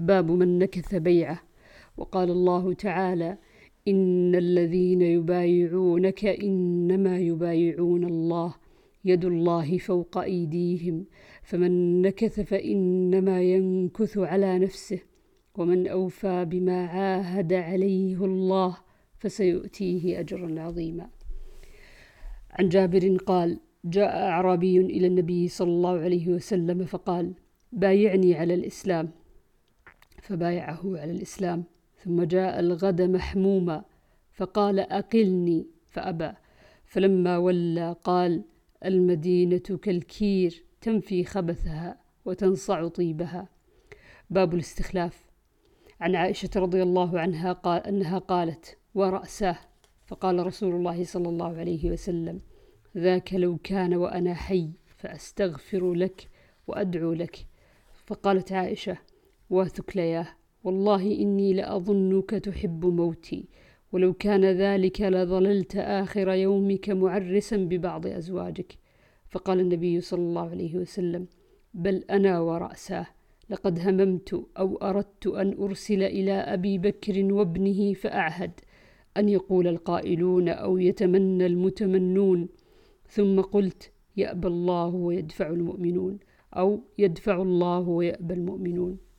باب من نكث بيعه. وقال الله تعالى إن الذين يبايعونك إنما يبايعون الله يد الله فوق أيديهم فمن نكث فإنما ينكث على نفسه ومن أوفى بما عاهد عليه الله فسيؤتيه أجرا عظيما. عن جابر قال جاء أعرابي إلى النبي صلى الله عليه وسلم فقال بايعني على الإسلام. فبايعه على الإسلام ثم جاء الغد محموما فقال أقلني فأبى. فلما ولى قال المدينة كالكير تنفي خبثها وتنصع طيبها. باب الاستخلاف. عن عائشة رضي الله عنها قال أنها قالت ورأساه فقال رسول الله صلى الله عليه وسلم ذاك لو كان وأنا حي فأستغفر لك وأدعو لك. فقالت عائشة وثكلياه والله إني لأظنك تحب موتي. ولو كان ذلك لظللت آخر يومك معرسا ببعض أزواجك. فقال النبي صلى الله عليه وسلم بل أنا ورأساه. لقد هممت أو أردت أن أرسل إلى أبي بكر وابنه فأعهد أن يقول القائلون أو يتمنى المتمنون. ثم قلت يأبى الله ويدفع المؤمنون أو يدفع الله ويأبى المؤمنون.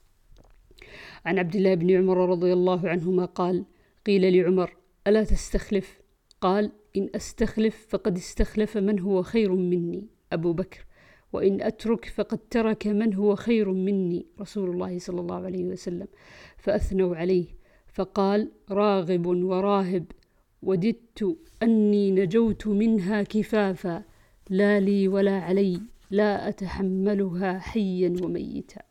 عن عبد الله بن عمر رضي الله عنهما قال قيل لعمر ألا تستخلف؟ قال إن أستخلف فقد استخلف من هو خير مني أبو بكر وإن أترك فقد ترك من هو خير مني رسول الله صلى الله عليه وسلم فأثنوا عليه فقال راغب وراهب وددت أني نجوت منها كفافا لا لي ولا علي لا أتحملها حيا وميتا.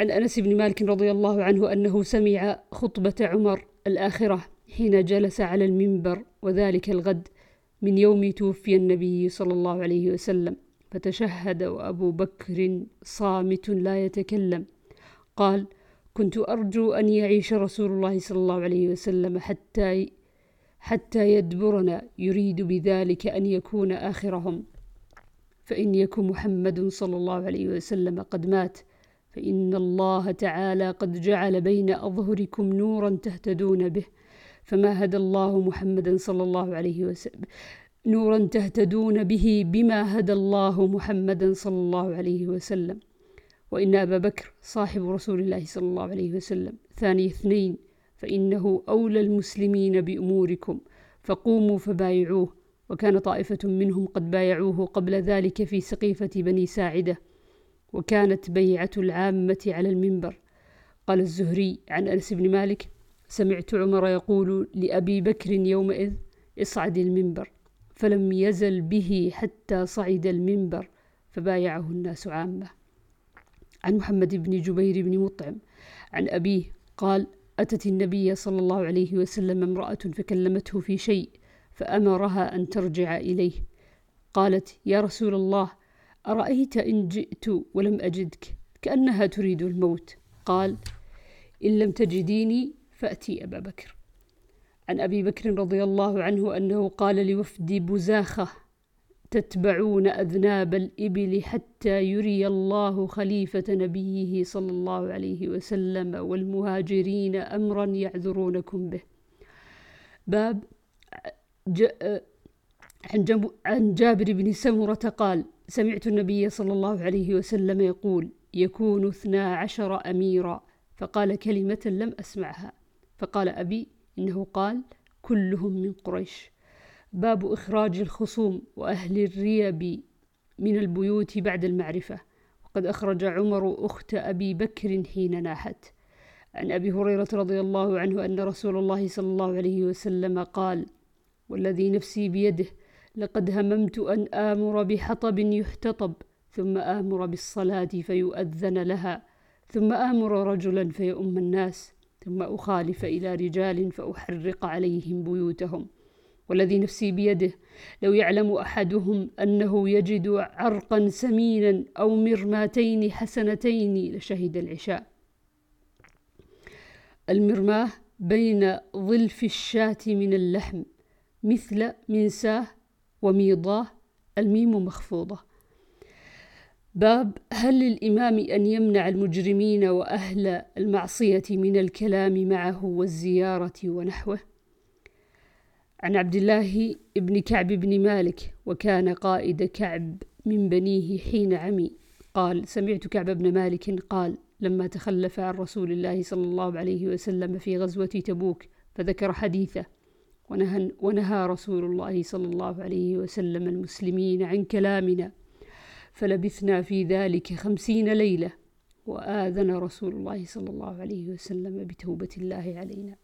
عن أنس بن مالك رضي الله عنه أنه سمع خطبة عمر الآخرة حين جلس على المنبر وذلك الغد من يوم توفي النبي صلى الله عليه وسلم فتشهد وأبو بكر صامت لا يتكلم. قال كنت أرجو أن يعيش رسول الله صلى الله عليه وسلم حتى حتى يدبرنا يريد بذلك أن يكون آخرهم. فإن يكن محمد صلى الله عليه وسلم قد مات فإن الله تعالى قد جعل بين أظهركم نورا تهتدون به. فما هدى الله محمدا صلى الله عليه وسلم نورا تهتدون به بما هدى الله محمدا صلى الله عليه وسلم. وإن أبا بكر صاحب رسول الله صلى الله عليه وسلم. ثاني اثنين فإنه أولى المسلمين بأموركم فقوموا فبايعوه. وكان طائفة منهم قد بايعوه قبل ذلك في سقيفة بني ساعدة. وكانت بيعة العامة على المنبر. قال الزهري عن أنس بن مالك سمعت عمر يقول لأبي بكر يومئذ اصعد المنبر. فلم يزل به حتى صعد المنبر فبايعه الناس عامة. عن محمد بن جبير بن مطعم عن أبيه قال أتت النبي صلى الله عليه وسلم امرأة فكلمته في شيء فأمرها أن ترجع إليه. قالت يا رسول الله أرأيت إن جئت ولم أجدك؟ كأنها تريد الموت. قال إن لم تجديني فأتي أبا بكر. عن أبي بكر رضي الله عنه أنه قال لوفد بزاخة تتبعون أذناب الإبل حتى يري الله خليفة نبيه صلى الله عليه وسلم والمهاجرين أمرا يعذرونكم به. باب عن, جابر بن سمرة قال سمعت النبي صلى الله عليه وسلم يقول يكون اثنا عشر أميرا. فقال كلمة لم أسمعها. فقال أبي إنه قال كلهم من قريش. باب إخراج الخصوم وأهل الريب من البيوت بعد المعرفة. وقد أخرج عمر أخت أبي بكر حين ناحت. عن أبي هريرة رضي الله عنه أن رسول الله صلى الله عليه وسلم قال والذي نفسي بيده لقد هممت أن آمر بحطب يحتطب ثم آمر بالصلاة فيؤذن لها ثم آمر رجلا فيؤم الناس ثم أخالف إلى رجال فأحرق عليهم بيوتهم. والذي نفسي بيده لو يعلم أحدهم أنه يجد عرقا سمينا أو مرماتين حسنتين لشهد العشاء. المرماه بين ظلف الشاة من اللحم مثل منساه وميضاه الميم مخفوضة. باب هل للإمام أن يمنع المجرمين وأهل المعصية من الكلام معه والزيارة ونحوه؟ عن عبد الله بن كعب بن مالك وكان قائد كعب من بنيه حين عمي. قال سمعت كعب بن مالك قال لما تخلف عن رسول الله صلى الله عليه وسلم في غزوة تبوك فذكر حديثه. ونهى, رسول الله صلى الله عليه وسلم المسلمين عن كلامنا فلبثنا في ذلك خمسين ليلة وآذن رسول الله صلى الله عليه وسلم بتوبة الله علينا.